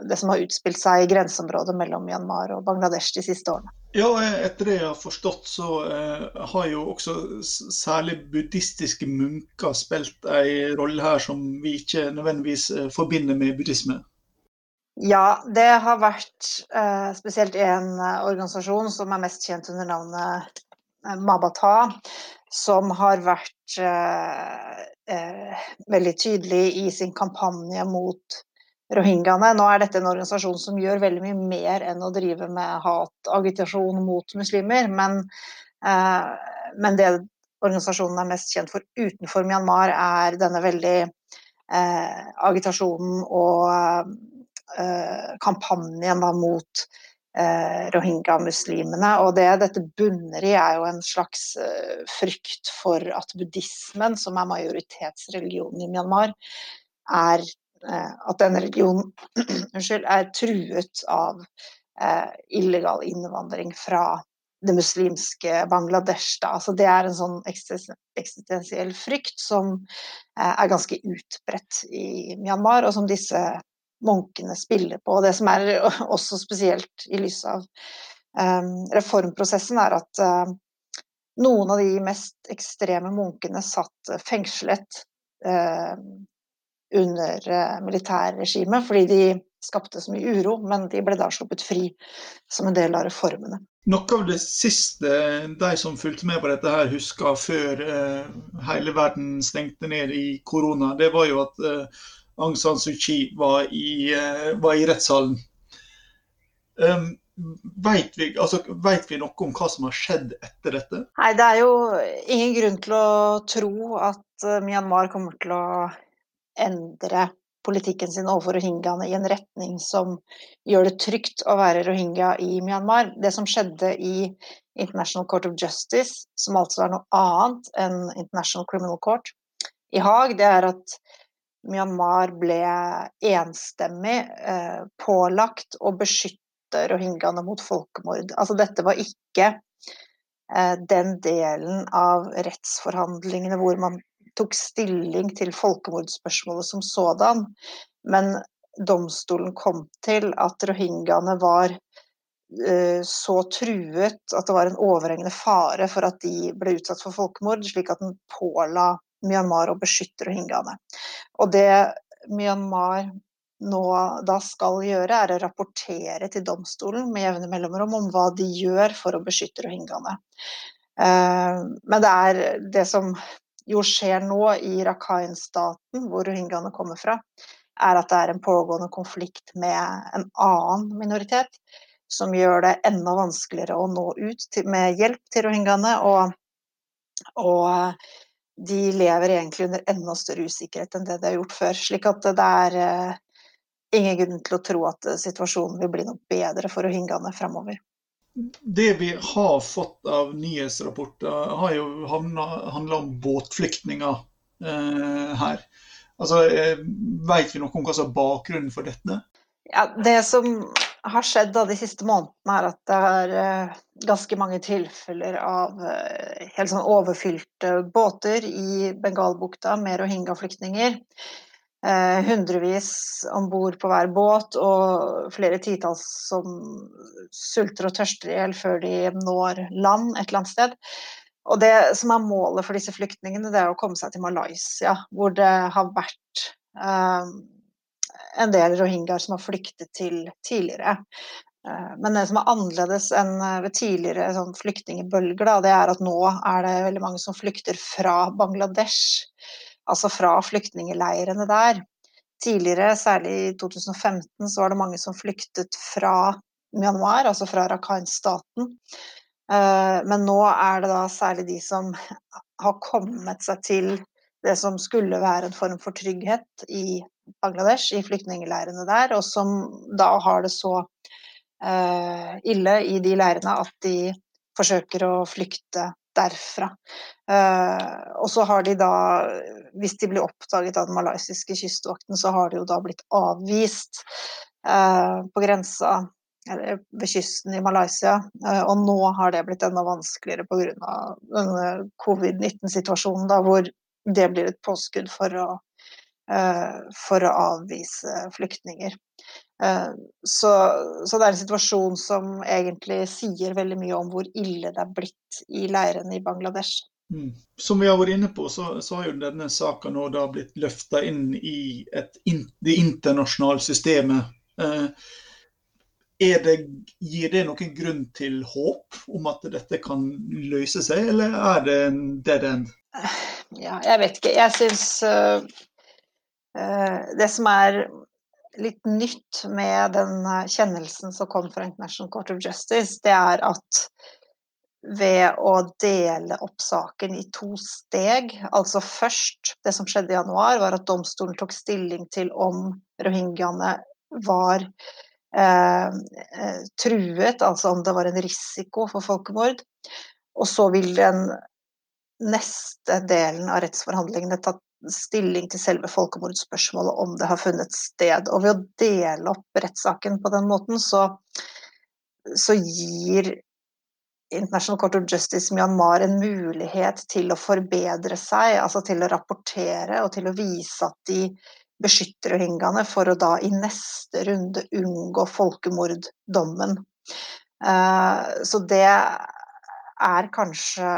det som har utspilt seg i grenseområdet mellom Myanmar og Bangladesh de siste årene. Ja, etter det jeg har forstått, så eh, har jo også særlig buddhistiske munker spilt en rolle her som vi ikke nødvendigvis forbinder med buddhisme. Ja, det har vært eh, spesielt en eh, organisasjon som er mest kjent under navnet eh, Mabata, som har vært eh, eh, veldig tydelig i sin kampanje mot rohingyaene. Nå er dette en organisasjon som gjør veldig mye mer enn å drive med hatagitasjon mot muslimer, men, men det organisasjonen er mest kjent for utenfor Myanmar, er denne veldig agitasjonen og Eh, kampanjen da, mot eh, rohingya-muslimene. Og det dette bunner i, er jo en slags eh, frykt for at buddhismen, som er majoritetsreligionen i Myanmar, er at denne religionen er truet av illegal innvandring fra det muslimske Bangladesh. Da. Altså det er en sånn eksistensiell frykt som er ganske utbredt i Myanmar, og som disse munkene spiller på. Og det som er også spesielt i lys av um, reformprosessen, er at uh, noen av de mest ekstreme munkene satt fengslet uh, under uh, militærregimet fordi de skapte så mye uro, men de ble da sluppet fri som en del av reformene. Noe av det siste de som fulgte med på dette her husker før hele verden stengte ned i korona, det var jo at Aung San Suu Kyi var i, uh, var i rettssalen. Um, Vet vi, altså, vet vi, noe om hva som har skjedd etter dette? Nei, Det er jo ingen grunn til å tro at uh, Myanmar kommer til å endre politikken sin overfor rohingyaene i en retning som gjør det trygt å være rohingya i Myanmar. Det som skjedde i International Court of Justice, som altså er noe annet enn International Criminal Court i Haag, det er at Myanmar ble enstemmig eh, pålagt å beskytte rohingyaene mot folkemord. Altså dette var ikke eh, den delen av rettsforhandlingene hvor man tok stilling til folkemordspørsmålet som sådan, men domstolen kom til at rohingyaene var eh, så truet at det var en overhengende fare for at de ble utsatt for folkemord, slik at den påla Myanmar og beskytter rohingyaene. Og det Myanmar nå da skal gjøre, er å rapportere til domstolen med jevne mellomrom om hva de gjør for å beskytte rohingyaene. Eh, men det er det som jo skjer nå i Rakhine-staten, hvor rohingyaene kommer fra, er at det er en pågående konflikt med en annen minoritet, som gjør det enda vanskeligere å nå ut med hjelp til rohingyaene. Og, og de lever egentlig under enda større usikkerhet enn det de har gjort før. Slik at det er eh, ingen grunn til å tro at eh, situasjonen vil bli noe bedre for rohingyaene fremover. Det vi har fått av nyhetsrapporter, har jo handla om båtflyktninger eh, her. Altså, eh, Vet vi noe om hva som er bakgrunnen for dette? Ja, Det som har skjedd de siste månedene, er at det er eh, ganske mange tilfeller av eh, helt sånn overfylte båter i Bengalbukta med rohingya-flyktninger. Eh, hundrevis om bord på hver båt, og flere titalls som sulter og tørster i hjel før de når land et eller annet sted. Og det som er målet for disse flyktningene, det er å komme seg til Malaysia, hvor det har vært en del rohingyaer som har flyktet til tidligere. Eh, men det som er annerledes enn eh, ved tidligere sånn flyktningbølger, det er at nå er det veldig mange som flykter fra Bangladesh. Altså fra flyktningleirene der. Tidligere, særlig i 2015, så var det mange som flyktet fra Myanmar, altså fra Rakhine-staten. Eh, men nå er det da særlig de som har kommet seg til det som skulle være en form for trygghet i Bangladesh, i flyktningleirene der, og som da har det så uh, ille i de leirene at de forsøker å flykte derfra. Uh, og så har de da, hvis de blir oppdaget av den malaysiske kystvakten, så har de jo da blitt avvist uh, på grensa eller ved kysten i Malaysia. Og nå har det blitt enda vanskeligere pga. denne covid-19-situasjonen, hvor det blir et påskudd for å for å avvise flyktninger. Så, så, det er en situasjon som egentlig sier veldig mye om hvor ille det er blitt i leirene i Bangladesh. Mm. Som vi har vært inne på, så, så har jo denne saka nå da blitt løfta inn i et, det internasjonale systemet. Eh, det, gir det noen grunn til håp om at dette kan løse seg, eller er det en dead end? Ja, jeg vet ikke. Jeg syns Det som er litt nytt med den kjennelsen som kom fra International Court of Justice, det er at ved å dele opp saken i to steg, altså først Det som skjedde i januar, var at domstolen tok stilling til om rohingyaene var eh, eh, truet, altså om det var en risiko for folkemord. Og så vil den neste delen av rettsforhandlingene ta stilling til selve folkemordspørsmålet, om det har funnet sted. Og ved å dele opp rettssaken på den måten, så, så gir International Court of Justice Myanmar en mulighet til å forbedre seg, altså til å rapportere og til å vise at de beskytter rohingyaene, for å da i neste runde unngå folkemorddommen. Eh, så det er kanskje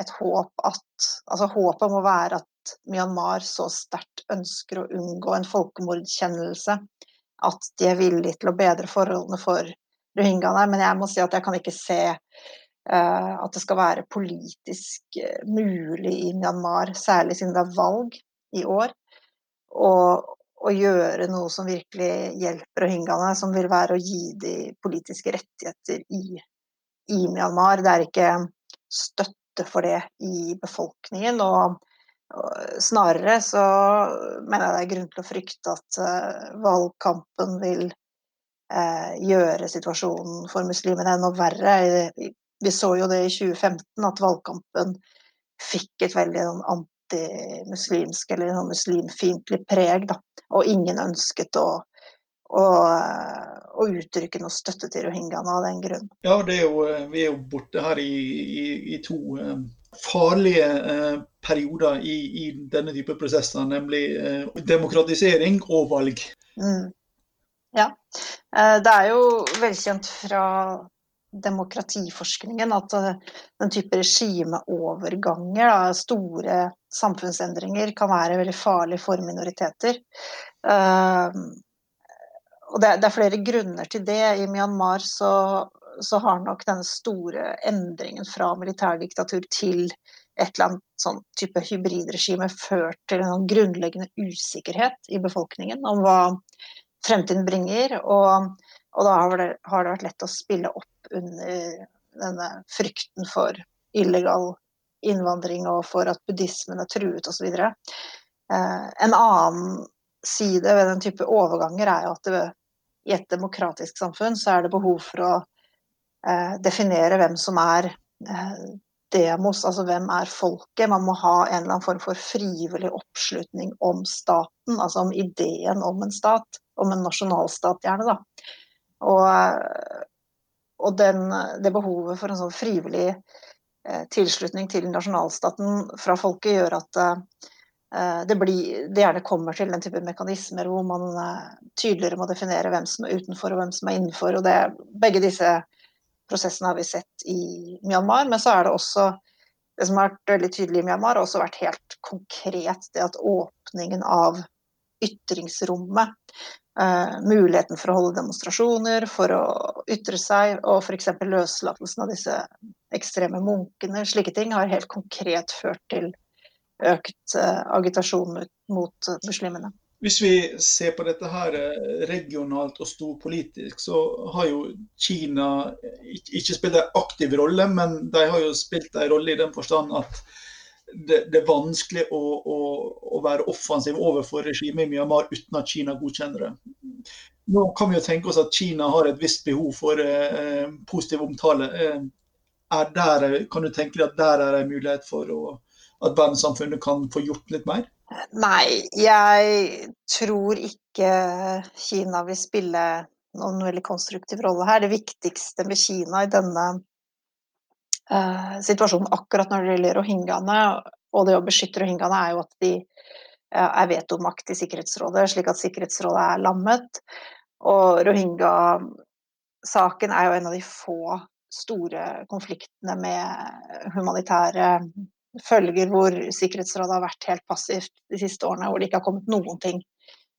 et håp at Altså håpet må være at Myanmar så sterkt ønsker å unngå en folkemordkjennelse at de er villige til å bedre forholdene for rohingyaene. Men jeg må si at jeg kan ikke se uh, at det skal være politisk uh, mulig i Myanmar, særlig siden det er valg i år, å gjøre noe som virkelig hjelper rohingyaene, som vil være å gi de politiske rettigheter i, i Myanmar. Det er ikke støtte for det i befolkningen. Og snarere så mener jeg det er grunn til å frykte at uh, valgkampen vil uh, gjøre situasjonen for muslimene enda verre. Vi så jo det i 2015, at valgkampen fikk et veldig sånn antimuslimsk eller sånn muslimfiendtlig preg. Da. Og ingen ønsket å å, å uttrykke noe støtte til rohingyaene av den grunn. Ja, er jo, vi er jo borte her i, i, i to farlige uh, perioder i, i, denne type prosesser, nemlig uh, demokratisering og valg. Mm. Ja. Det er jo velkjent fra demokratiforskningen at den type regimeoverganger, da, store samfunnsendringer, kan være veldig farlig for minoriteter. Og det, er flere grunner til det. I Myanmar så, så, har nok denne store endringen fra militærdiktatur til et eller annet sånn type hybridregime ført til en grunnleggende usikkerhet i befolkningen om hva fremtiden bringer. Og, og da har det, har det vært lett å spille opp under denne frykten for illegal innvandring og for at buddhismen er truet osv. Eh, en annen side ved den type overganger er jo at det i et demokratisk samfunn så er det behov for å eh, definere hvem som er eh, demos, altså hvem er folket. Man må ha en eller annen form for frivillig oppslutning om staten, altså om ideen om en stat. Om en nasjonalstat, gjerne, da. Og, og den, det behovet for en sånn frivillig eh, tilslutning til nasjonalstaten fra folket gjør at det, blir, det, gjerne kommer til den type mekanismer hvor man tydeligere må definere hvem som er utenfor og hvem som er innenfor. og det, Begge disse prosessene har vi sett i Myanmar. Men så er det også det som har vært veldig tydelig i Myanmar, har også vært helt konkret det at åpningen av ytringsrommet, uh, muligheten for å holde demonstrasjoner, for å ytre seg, og f.eks. løslatelsen av disse ekstreme munkene, slike ting, har helt konkret ført til økt uh, agitasjon mot muslimene. Hvis vi ser på dette her eh, regionalt og storpolitisk, så har jo Kina ikke spilt en aktiv rolle, men de har jo spilt en rolle i den forstand at det, det er vanskelig å, å, å, være offensiv overfor regimet i Myanmar uten at Kina godkjenner det. Nå kan vi jo tenke oss at Kina har et visst behov for eh, positiv omtale. Eh, der, kan du tenke deg at der er det en mulighet for å at verdenssamfunnet kan få gjort litt mer? Nei, jeg tror ikke Kina vil spille noen veldig konstruktiv rolle her. Det viktigste med Kina i denne uh, situasjonen akkurat når det gjelder rohingyaene, og det å beskytte rohingyaene, er jo at de er vetomakt i Sikkerhetsrådet, slik at Sikkerhetsrådet er lammet. Og rohingya-saken er jo en av de få store konfliktene med humanitære følger hvor Sikkerhetsrådet har vært helt passivt de siste årene, hvor det ikke har kommet noen ting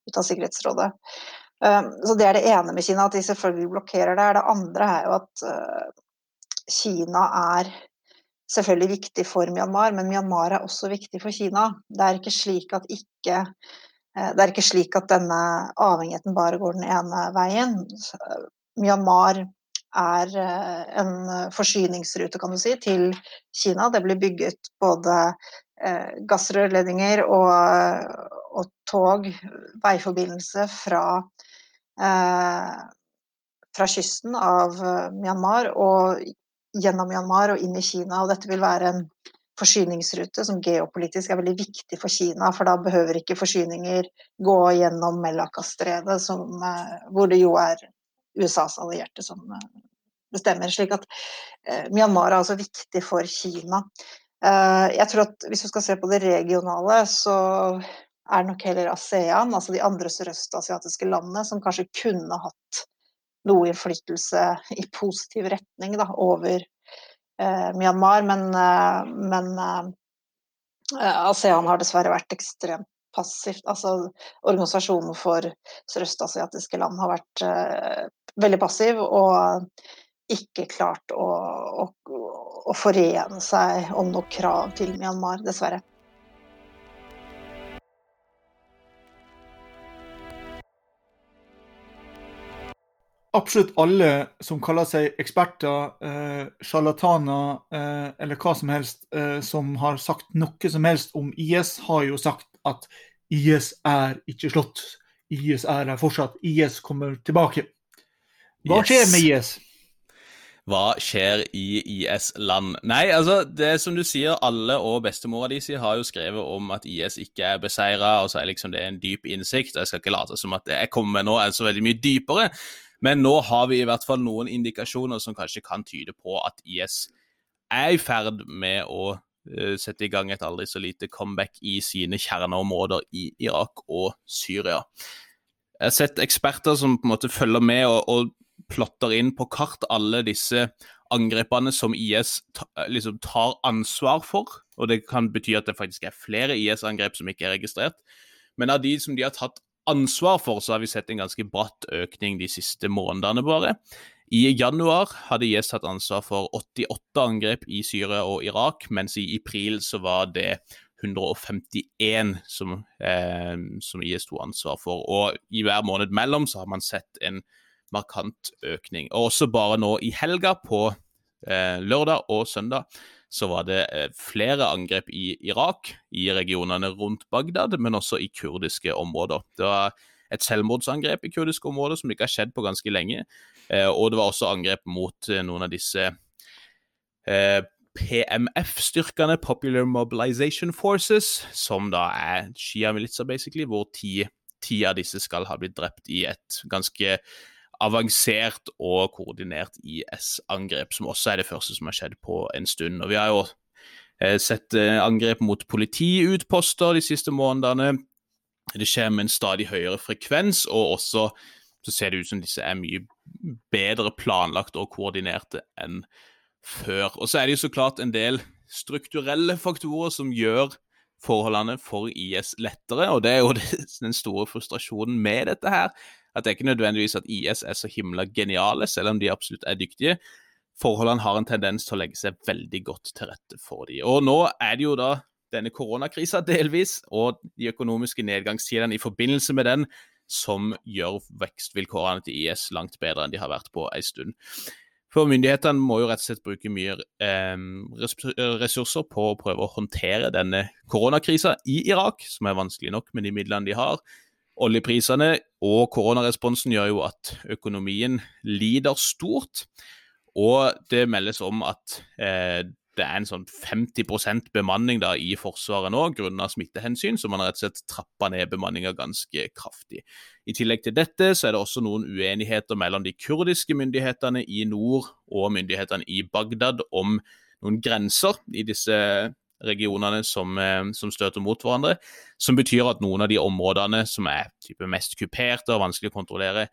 ut av Sikkerhetsrådet. Um, så Det er det ene med Kina, at de selvfølgelig blokkerer det. Det andre er jo at uh, Kina er selvfølgelig viktig for Myanmar, men Myanmar er også viktig for Kina. Det er ikke slik at ikke uh, er ikke slik at denne avhengigheten bare går den ene veien. Myanmar er uh, en forsyningsrute kan du si, til Kina. Det blir bygget både gassrørledninger og, og tog, veiforbindelse fra Eh, fra kysten av eh, Myanmar og gjennom Myanmar og inn i Kina. Og dette vil være en forsyningsrute som geopolitisk er veldig viktig for Kina, for da behøver ikke forsyninger gå gjennom Mellakastredet, eh, hvor det jo er USAs allierte som bestemmer. slik at eh, Myanmar er altså viktig for Kina. Eh, jeg tror at Hvis du skal se på det regionale, så er nok heller ASEAN, altså de andre sørøstasiatiske landene, som kanskje kunne hatt noe innflytelse i positiv retning da, over eh, Myanmar. Men, eh, men eh, ASEAN har dessverre vært ekstremt passivt. Altså, organisasjonen for sørøstasiatiske land har vært uh, veldig passiv og ikke klart å, å, å forene seg om noe krav til Myanmar, dessverre. absolutt alle som kaller seg eksperter, eh, sjarlataner eh, eller hva som helst, eh, som har sagt noe som helst om IS, har jo sagt at IS er ikke slått. IS er her fortsatt. IS kommer tilbake. Hva yes. skjer med IS? Hva skjer i IS-land? Nei, altså, det som du sier, alle og bestemora di har jo skrevet om at IS ikke er beseira, og så er liksom det en dyp innsikt. og Jeg skal ikke late som at det jeg kommer med nå er så veldig mye dypere, men nå har vi i hvert fall noen indikasjoner som kanskje kan tyde på at IS er i ferd med å sette i gang et aldri så lite comeback i sine kjerneområder i Irak og Syria. Jeg har sett eksperter som på en måte følger med og, og plotter inn på kart alle disse angrepene som IS ta, liksom tar ansvar for. Og det kan bety at det faktisk er flere IS-angrep som ikke er registrert. Men av de som de har tatt ansvar for, så har vi sett en ganske bratt økning de siste månedene, bare. I januar hadde IS tatt ansvar for 88 angrep i Syria og Irak, mens i april så var det 151 som, eh, som IS tok ansvar for. Og i hver måned mellom så har man sett en markant økning. Og også bare nå i helga, på eh, lørdag og søndag, så var det eh, flere angrep i Irak, i regionene rundt Bagdad, men også i kurdiske områder. Det var et selvmordsangrep i kurdiske områder som ikke har skjedd på ganske lenge. Eh, og det var også angrep mot eh, noen av disse PMF-styrkene, Popular Mobilization Forces, som da er Shia-militser, basically, hvor ti, ti, av disse skal ha blitt drept i et ganske avansert og koordinert IS-angrep, som også er det første som har skjedd på en stund. Og Vi har jo eh, sett eh, angrep mot politiutposter de siste månedene. Det skjer med en stadig høyere frekvens, og også så ser det ut som disse er mye bedre planlagt og koordinerte enn før. Og så er det jo så klart en del strukturelle faktorer som gjør forholdene for IS lettere, og det er jo den store frustrasjonen med dette her at det er ikke nødvendigvis at IS er så himla geniale, selv om de absolutt er dyktige. Forholdene har en tendens til å legge seg veldig godt til rette for dem. Og nå er det jo da denne koronakrisa delvis, og de økonomiske nedgangstidene i forbindelse med den, som gjør vekstvilkårene til IS langt bedre enn de har vært på en stund. For myndighetene må jo rett og slett bruke mye eh, ressurser på å prøve å håndtere denne koronakrisa i Irak, som er vanskelig nok med de midlene de har. Oljeprisene og koronaresponsen gjør jo at økonomien lider stort. Og det meldes om at eh, det er en sånn 50% bemanning da i Forsvaret nå grunnet smittehensyn, så man har rett og slett trappa ned bemanninga ganske kraftig. I tillegg til dette så er det også noen uenigheter mellom de kurdiske myndighetene i nord og myndighetene i Bagdad om noen grenser i disse regionene som, eh, som, støter mot hverandre. Som betyr at noen av de områdene som er mest kuperte og vanskelig å kontrollere,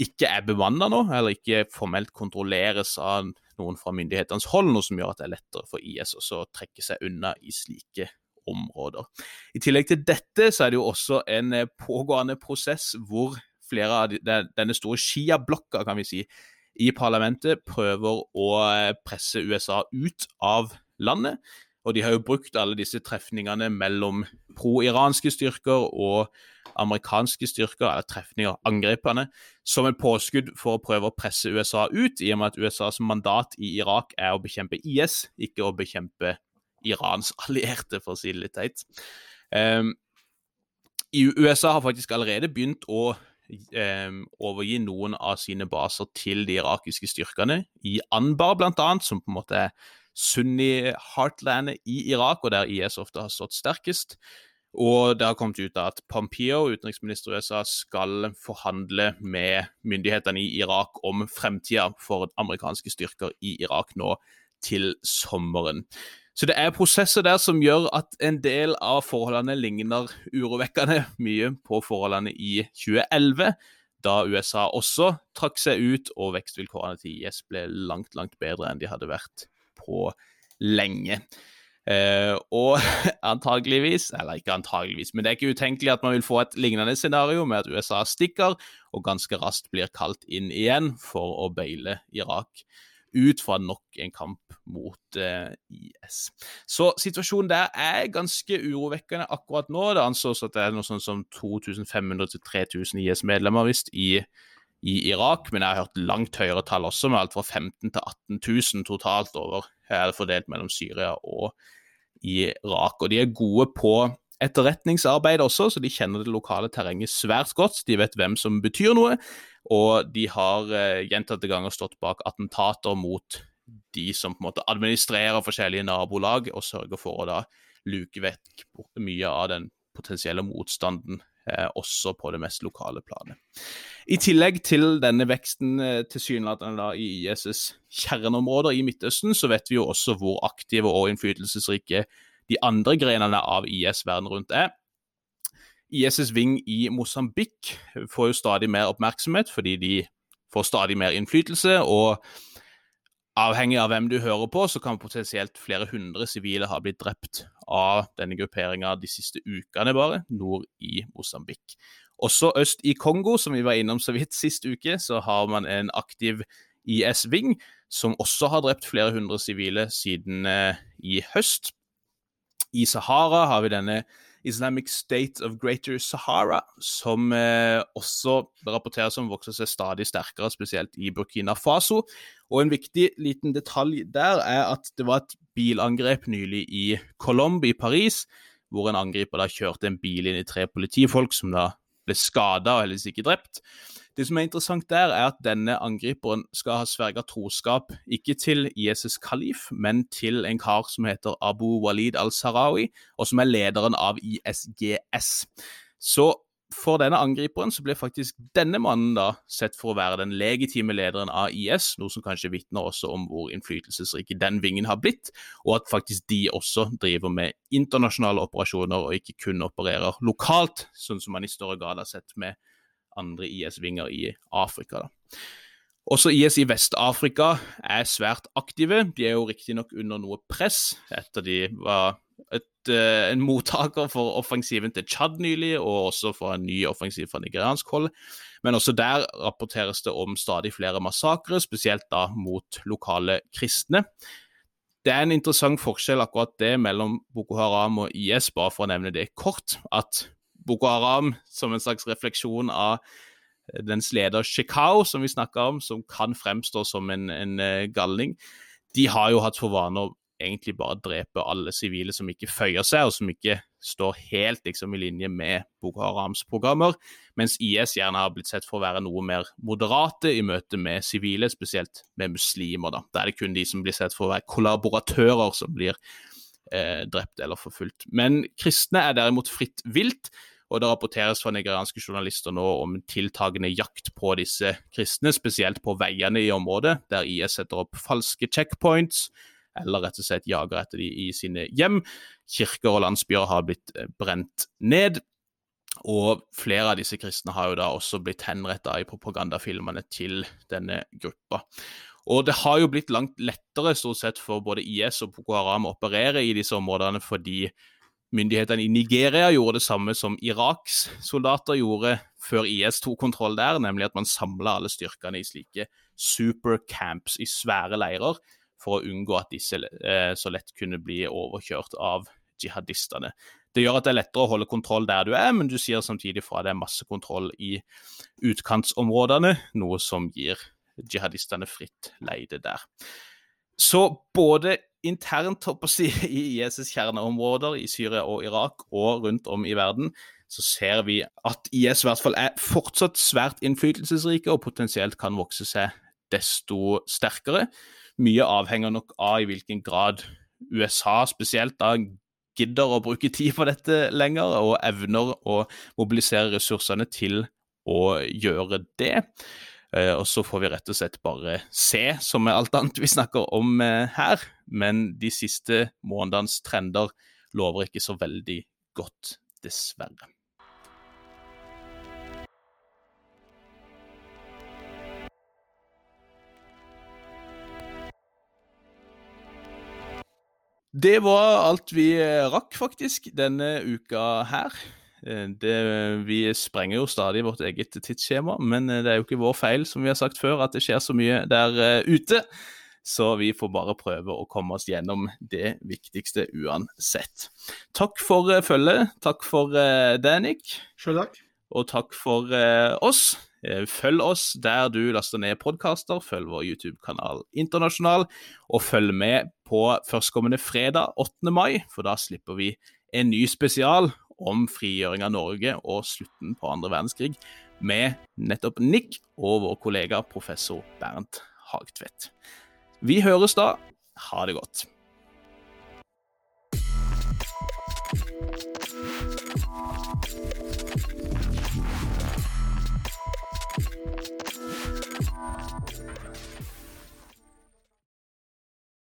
ikke er bemanna nå, eller ikke formelt kontrolleres av noen fra myndighetenes hold, noe som gjør at det er lettere for IS å trekke seg unna i slike områder. I tillegg til dette så er det jo også en eh, pågående prosess hvor flere av denne store Shia-blokka, kan vi si, i parlamentet prøver å eh, presse USA ut av landet. Og de har jo brukt alle disse trefningene mellom pro-iranske styrker og amerikanske styrker, eller trefninger, angrepene, som et påskudd for å prøve å presse USA ut, i og med at USAs mandat i Irak er å bekjempe IS, ikke å bekjempe Irans allierte, for å si det litt teit. Um, USA har faktisk allerede begynt å um, overgi noen av sine baser til de irakiske styrkene, i Anbar bl.a., som på en måte er sunni-heartlandet i Irak, og der IS ofte har stått sterkest. Og det har kommet ut at Pompeo, utenriksminister i USA, skal forhandle med myndighetene i Irak om fremtida for amerikanske styrker i Irak nå til sommeren. Så det er prosesser der som gjør at en del av forholdene ligner urovekkende mye på forholdene i 2011, da USA også trakk seg ut og vekstvilkårene til IS ble langt, langt bedre enn de hadde vært på lenge. Uh, og antageligvis, eller ikke antageligvis, men det er ikke utenkelig at man vil få et lignende scenario med at USA stikker og ganske raskt blir kalt inn igjen for å beile Irak ut fra nok en kamp mot uh, IS. Så situasjonen der er ganske urovekkende akkurat nå. Det anslås at det er noe sånn som 2500-3000 IS-medlemmer visst i, i, Irak, men jeg har hørt langt høyere tall også, med alt fra 15 til 18 000 totalt over, er det fordelt mellom Syria og Irak. Og de er gode på etterretningsarbeid også, så de kjenner det lokale terrenget svært godt. De vet hvem som betyr noe, og de har eh, gjentatte ganger stått bak attentater mot de som på en måte administrerer forskjellige nabolag, og sørger for å da luke vekk mye av den potensielle motstanden, også på det mest lokale planet. I tillegg til denne veksten eh, tilsynelatende i IS' kjerneområder i Midtøsten, så vet vi jo også hvor aktive og innflytelsesrike de andre grenene av IS verden rundt er. ISS Ving i Mosambik får jo stadig mer oppmerksomhet fordi de får stadig mer innflytelse. og Avhengig av hvem du hører på, så kan potensielt flere hundre sivile ha blitt drept av denne grupperinga de siste ukene, bare, nord i Mosambik. Også øst i Kongo, som vi var innom så vidt sist uke, så har man en aktiv IS-ving som også har drept flere hundre sivile siden eh, i høst. I Sahara har vi denne Islamic State of Greater Sahara, som eh, også rapporteres som vokser seg stadig sterkere, spesielt i Burkina Faso. Og En viktig liten detalj der er at det var et bilangrep nylig i Colombe i Paris, hvor en angriper da kjørte en bil inn i tre politifolk som da ble skada og heldigvis ikke drept. Det som er interessant der, er at denne angriperen skal ha sverga troskap ikke til ISs kalif, men til en kar som heter Abu Walid al-Sarawi, og som er lederen av ISGS. Så for denne angriperen så ble faktisk denne mannen da sett for å være den legitime lederen av IS, noe som kanskje vitner også om hvor innflytelsesrike den vingen har blitt, og at faktisk de også driver med internasjonale operasjoner og ikke kun opererer lokalt, sånn som man i større grad har sett med andre IS-vinger i Afrika. Da. Også IS i Vest-Afrika er svært aktive. De er jo riktignok under noe press etter de var et, uh, en mottaker for offensiven til Tsjad nylig, og også for en ny offensiv fra nigeriansk hold. Men også der rapporteres det om stadig flere massakrer, spesielt da mot lokale kristne. Det er en interessant forskjell akkurat det mellom Boko Haram og IS, bare for å nevne det kort. At Boko Haram som en slags refleksjon av dens leder Shikau, som vi snakka om, som kan fremstå som en, en uh, galning. De har jo hatt for vane å egentlig bare drepe alle sivile som ikke føyer seg, og som ikke står helt liksom, i linje med Boko Harams programmer, mens IS gjerne har blitt sett for å være noe mer moderate i møte med sivile, spesielt med muslimer. Da. Da er det kun de som blir sett for å være kollaboratører som blir eh, drept eller forfulgt. Men kristne er derimot fritt vilt, og det rapporteres fra nigerianske journalister nå om tiltagende jakt på disse kristne, spesielt på veiene i området, der IS setter opp falske checkpoints, eller rett og slett jager etter de i sine hjem. Kirker og landsbyer har blitt eh, brent ned. Og flere av disse kristne har jo da også blitt henretta i propagandafilmene til denne gruppa. Og det har jo blitt langt lettere stort sett for både IS og Boko Haram å operere i disse områdene fordi myndighetene i Nigeria gjorde det samme som Iraks soldater gjorde før IS tok kontroll der, nemlig at man samla alle styrkene i slike supercamps i svære leirer for å unngå at disse eh, så lett kunne bli overkjørt av jihadistene. Det gjør at det er lettere å holde kontroll der du er, men du sier samtidig fra det er masse kontroll i utkantsområdene, noe som gir jihadistene fritt leide der. Så både internt si, i IS' kjerneområder i Syria og Irak og rundt om i verden, så ser vi at IS i hvert fall er fortsatt svært innflytelsesrike og potensielt kan vokse seg desto sterkere. Mye avhenger nok av i hvilken grad USA spesielt da gidder å bruke tid på dette lenger, og evner å mobilisere ressursene til å gjøre det. Eh, og så får vi rett og slett bare se, som med alt annet vi snakker om eh, her. Men de siste månedenes trender lover ikke så veldig godt, dessverre. Det var alt vi eh, rakk, faktisk, denne uka her. Eh, det, vi sprenger jo stadig vårt eget tidsskjema, men eh, det er jo ikke vår feil, som vi har sagt før, at det skjer så mye der ute. Så vi får bare prøve å komme oss gjennom det viktigste uansett. Takk for følget. Takk for det, Nick. Selv takk. Og takk for oss. Eh, følg oss der du laster ned podkaster, følg vår YouTube-kanal Internasjonal, og følg med på førstkommende fredag 8. mai, for da slipper vi en ny spesial om frigjøring av Norge og slutten på andre verdenskrig, med nettopp Nick og vår kollega professor Bernt Hagtvedt. Vi høres da. Ha det godt.